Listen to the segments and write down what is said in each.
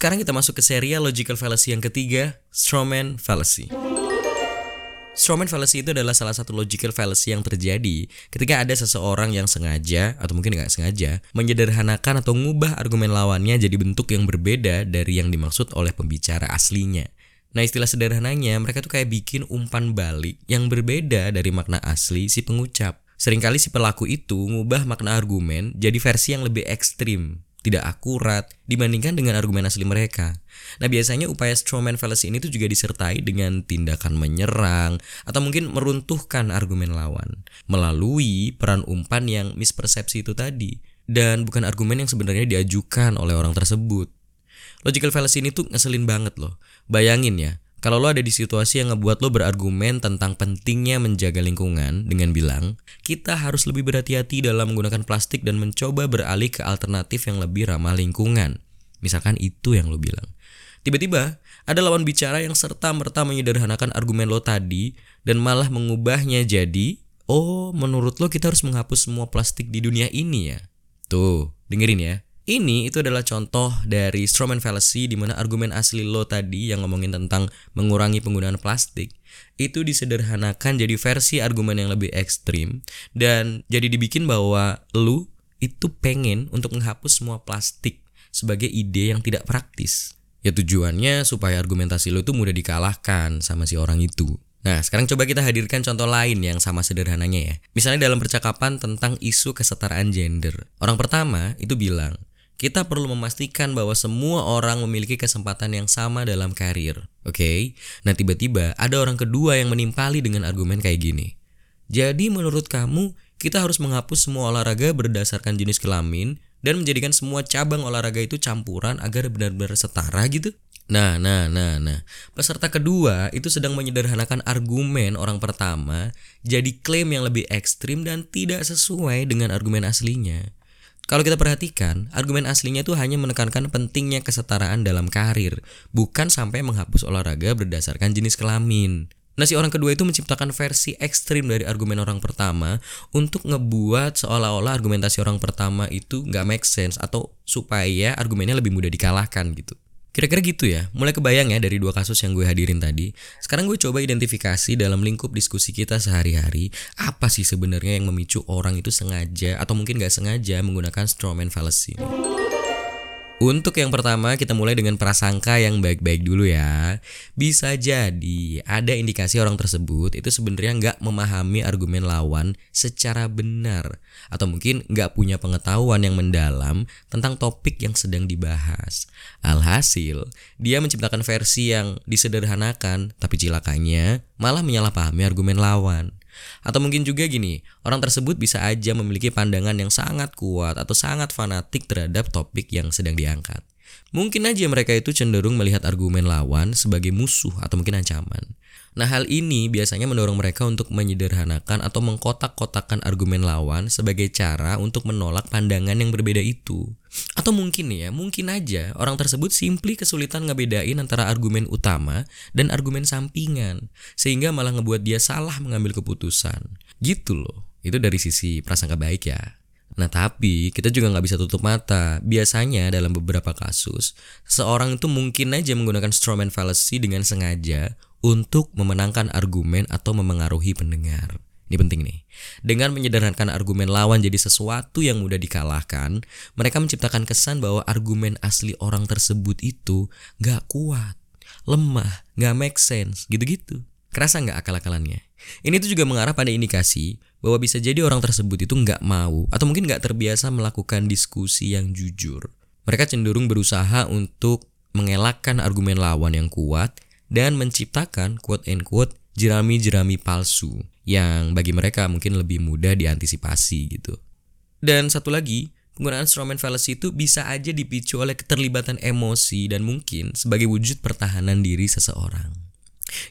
Sekarang kita masuk ke serial logical fallacy yang ketiga, strawman fallacy. Strawman fallacy itu adalah salah satu logical fallacy yang terjadi ketika ada seseorang yang sengaja atau mungkin nggak sengaja menyederhanakan atau ngubah argumen lawannya jadi bentuk yang berbeda dari yang dimaksud oleh pembicara aslinya. Nah istilah sederhananya mereka tuh kayak bikin umpan balik yang berbeda dari makna asli si pengucap. Seringkali si pelaku itu ngubah makna argumen jadi versi yang lebih ekstrim tidak akurat dibandingkan dengan argumen asli mereka. Nah, biasanya upaya strawman fallacy ini tuh juga disertai dengan tindakan menyerang atau mungkin meruntuhkan argumen lawan melalui peran umpan yang mispersepsi itu tadi dan bukan argumen yang sebenarnya diajukan oleh orang tersebut. Logical fallacy ini tuh ngeselin banget loh. Bayangin ya, kalau lo ada di situasi yang ngebuat lo berargumen tentang pentingnya menjaga lingkungan dengan bilang, kita harus lebih berhati-hati dalam menggunakan plastik dan mencoba beralih ke alternatif yang lebih ramah lingkungan. Misalkan itu yang lo bilang. Tiba-tiba, ada lawan bicara yang serta-merta menyederhanakan argumen lo tadi dan malah mengubahnya jadi, oh menurut lo kita harus menghapus semua plastik di dunia ini ya? Tuh, dengerin ya. Ini itu adalah contoh dari strawman fallacy di mana argumen asli lo tadi yang ngomongin tentang mengurangi penggunaan plastik itu disederhanakan jadi versi argumen yang lebih ekstrim dan jadi dibikin bahwa lu itu pengen untuk menghapus semua plastik sebagai ide yang tidak praktis. Ya tujuannya supaya argumentasi lo itu mudah dikalahkan sama si orang itu. Nah, sekarang coba kita hadirkan contoh lain yang sama sederhananya ya. Misalnya dalam percakapan tentang isu kesetaraan gender. Orang pertama itu bilang, kita perlu memastikan bahwa semua orang memiliki kesempatan yang sama dalam karir. Oke, okay? nah tiba-tiba ada orang kedua yang menimpali dengan argumen kayak gini. Jadi menurut kamu, kita harus menghapus semua olahraga berdasarkan jenis kelamin dan menjadikan semua cabang olahraga itu campuran agar benar-benar setara gitu? Nah, nah, nah, nah. Peserta kedua itu sedang menyederhanakan argumen orang pertama jadi klaim yang lebih ekstrim dan tidak sesuai dengan argumen aslinya. Kalau kita perhatikan, argumen aslinya itu hanya menekankan pentingnya kesetaraan dalam karir, bukan sampai menghapus olahraga berdasarkan jenis kelamin. Nah si orang kedua itu menciptakan versi ekstrim dari argumen orang pertama untuk ngebuat seolah-olah argumentasi orang pertama itu nggak make sense atau supaya argumennya lebih mudah dikalahkan gitu. Kira-kira gitu ya, mulai kebayang ya dari dua kasus yang gue hadirin tadi. Sekarang gue coba identifikasi dalam lingkup diskusi kita sehari-hari, apa sih sebenarnya yang memicu orang itu sengaja atau mungkin gak sengaja menggunakan strawman fallacy. Untuk yang pertama kita mulai dengan prasangka yang baik-baik dulu ya. Bisa jadi ada indikasi orang tersebut itu sebenarnya nggak memahami argumen lawan secara benar atau mungkin nggak punya pengetahuan yang mendalam tentang topik yang sedang dibahas. Alhasil dia menciptakan versi yang disederhanakan tapi cilakanya malah menyalahpahami argumen lawan. Atau mungkin juga gini, orang tersebut bisa aja memiliki pandangan yang sangat kuat atau sangat fanatik terhadap topik yang sedang diangkat. Mungkin aja mereka itu cenderung melihat argumen lawan sebagai musuh atau mungkin ancaman. Nah, hal ini biasanya mendorong mereka untuk menyederhanakan atau mengkotak-kotakan argumen lawan sebagai cara untuk menolak pandangan yang berbeda itu. Atau mungkin ya, mungkin aja orang tersebut simply kesulitan ngebedain antara argumen utama dan argumen sampingan, sehingga malah ngebuat dia salah mengambil keputusan. Gitu loh. Itu dari sisi prasangka baik ya. Nah tapi kita juga nggak bisa tutup mata. Biasanya dalam beberapa kasus, seorang itu mungkin aja menggunakan strawman fallacy dengan sengaja untuk memenangkan argumen atau memengaruhi pendengar. Ini penting nih. Dengan menyederhanakan argumen lawan jadi sesuatu yang mudah dikalahkan, mereka menciptakan kesan bahwa argumen asli orang tersebut itu gak kuat, lemah, gak make sense, gitu-gitu. Kerasa nggak akal-akalannya? Ini tuh juga mengarah pada indikasi bahwa bisa jadi orang tersebut itu nggak mau atau mungkin nggak terbiasa melakukan diskusi yang jujur. Mereka cenderung berusaha untuk mengelakkan argumen lawan yang kuat dan menciptakan quote and quote jerami-jerami palsu yang bagi mereka mungkin lebih mudah diantisipasi gitu. Dan satu lagi, penggunaan strawman fallacy itu bisa aja dipicu oleh keterlibatan emosi dan mungkin sebagai wujud pertahanan diri seseorang.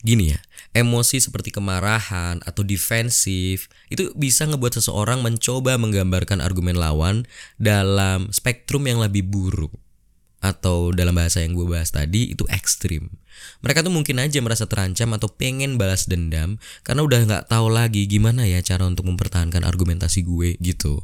Gini ya, emosi seperti kemarahan atau defensif itu bisa ngebuat seseorang mencoba menggambarkan argumen lawan dalam spektrum yang lebih buruk atau dalam bahasa yang gue bahas tadi itu ekstrim. Mereka tuh mungkin aja merasa terancam atau pengen balas dendam karena udah nggak tahu lagi gimana ya cara untuk mempertahankan argumentasi gue gitu.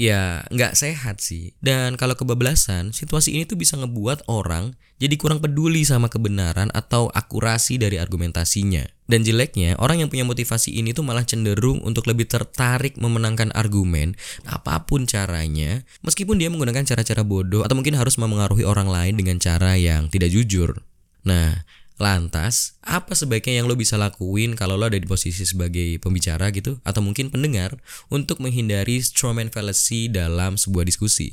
Ya, nggak sehat sih. Dan kalau kebablasan, situasi ini tuh bisa ngebuat orang jadi kurang peduli sama kebenaran atau akurasi dari argumentasinya. Dan jeleknya, orang yang punya motivasi ini tuh malah cenderung untuk lebih tertarik memenangkan argumen apa pun caranya, meskipun dia menggunakan cara-cara bodoh atau mungkin harus memengaruhi orang lain dengan cara yang tidak jujur. Nah, Lantas, apa sebaiknya yang lo bisa lakuin kalau lo ada di posisi sebagai pembicara gitu atau mungkin pendengar untuk menghindari strawman fallacy dalam sebuah diskusi?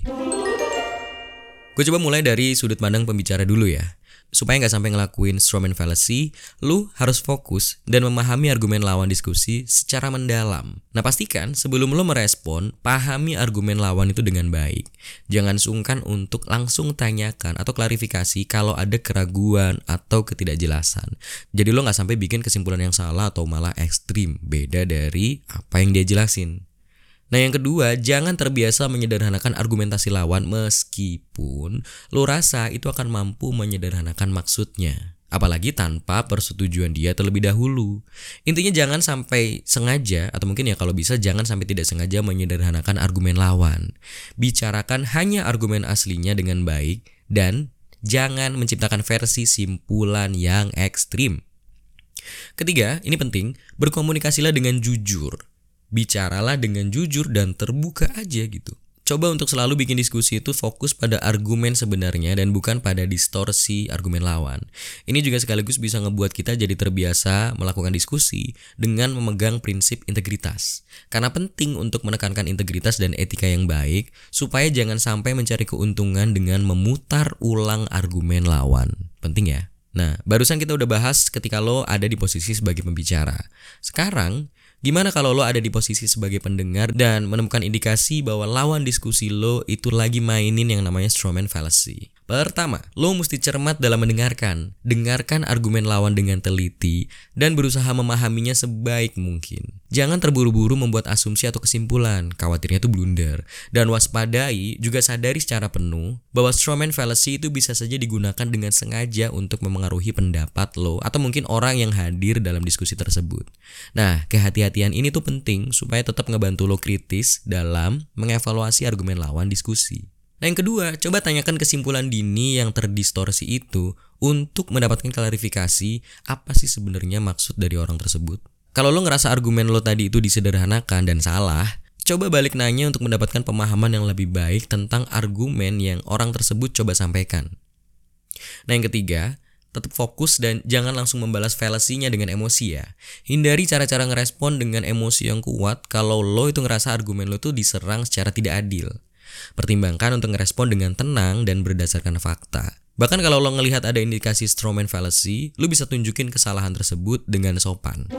Gue coba mulai dari sudut pandang pembicara dulu ya supaya nggak sampai ngelakuin strawman fallacy, lu harus fokus dan memahami argumen lawan diskusi secara mendalam. Nah pastikan sebelum lu merespon, pahami argumen lawan itu dengan baik. Jangan sungkan untuk langsung tanyakan atau klarifikasi kalau ada keraguan atau ketidakjelasan. Jadi lo nggak sampai bikin kesimpulan yang salah atau malah ekstrim, beda dari apa yang dia jelasin. Nah yang kedua, jangan terbiasa menyederhanakan argumentasi lawan meskipun lo rasa itu akan mampu menyederhanakan maksudnya. Apalagi tanpa persetujuan dia terlebih dahulu. Intinya jangan sampai sengaja atau mungkin ya kalau bisa jangan sampai tidak sengaja menyederhanakan argumen lawan. Bicarakan hanya argumen aslinya dengan baik dan jangan menciptakan versi simpulan yang ekstrim. Ketiga, ini penting, berkomunikasilah dengan jujur bicaralah dengan jujur dan terbuka aja gitu. Coba untuk selalu bikin diskusi itu fokus pada argumen sebenarnya dan bukan pada distorsi argumen lawan. Ini juga sekaligus bisa ngebuat kita jadi terbiasa melakukan diskusi dengan memegang prinsip integritas. Karena penting untuk menekankan integritas dan etika yang baik supaya jangan sampai mencari keuntungan dengan memutar ulang argumen lawan. Penting ya. Nah, barusan kita udah bahas ketika lo ada di posisi sebagai pembicara. Sekarang, Gimana kalau lo ada di posisi sebagai pendengar dan menemukan indikasi bahwa lawan diskusi lo itu lagi mainin yang namanya strawman fallacy? Pertama, lo mesti cermat dalam mendengarkan. Dengarkan argumen lawan dengan teliti dan berusaha memahaminya sebaik mungkin. Jangan terburu-buru membuat asumsi atau kesimpulan, khawatirnya itu blunder. Dan waspadai, juga sadari secara penuh bahwa strawman fallacy itu bisa saja digunakan dengan sengaja untuk memengaruhi pendapat lo atau mungkin orang yang hadir dalam diskusi tersebut. Nah, kehati-hatian ini tuh penting supaya tetap ngebantu lo kritis dalam mengevaluasi argumen lawan diskusi. Nah yang kedua, coba tanyakan kesimpulan dini yang terdistorsi itu untuk mendapatkan klarifikasi apa sih sebenarnya maksud dari orang tersebut. Kalau lo ngerasa argumen lo tadi itu disederhanakan dan salah, coba balik nanya untuk mendapatkan pemahaman yang lebih baik tentang argumen yang orang tersebut coba sampaikan. Nah yang ketiga, tetap fokus dan jangan langsung membalas fallacy dengan emosi ya. Hindari cara-cara ngerespon dengan emosi yang kuat kalau lo itu ngerasa argumen lo tuh diserang secara tidak adil. Pertimbangkan untuk ngerespon dengan tenang dan berdasarkan fakta. Bahkan kalau lo ngelihat ada indikasi strawman fallacy, lo bisa tunjukin kesalahan tersebut dengan sopan.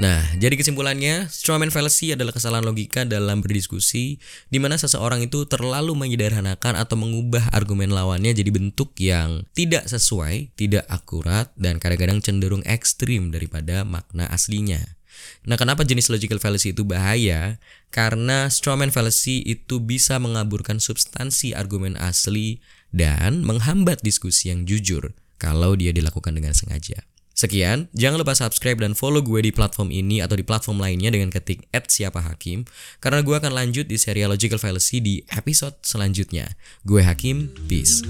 Nah, jadi kesimpulannya, strawman fallacy adalah kesalahan logika dalam berdiskusi di mana seseorang itu terlalu menyederhanakan atau mengubah argumen lawannya jadi bentuk yang tidak sesuai, tidak akurat, dan kadang-kadang cenderung ekstrim daripada makna aslinya. Nah, kenapa jenis logical fallacy itu bahaya? Karena strawman fallacy itu bisa mengaburkan substansi argumen asli dan menghambat diskusi yang jujur kalau dia dilakukan dengan sengaja. Sekian, jangan lupa subscribe dan follow gue di platform ini atau di platform lainnya dengan ketik at siapa hakim karena gue akan lanjut di serial Logical Fallacy di episode selanjutnya. Gue Hakim, peace.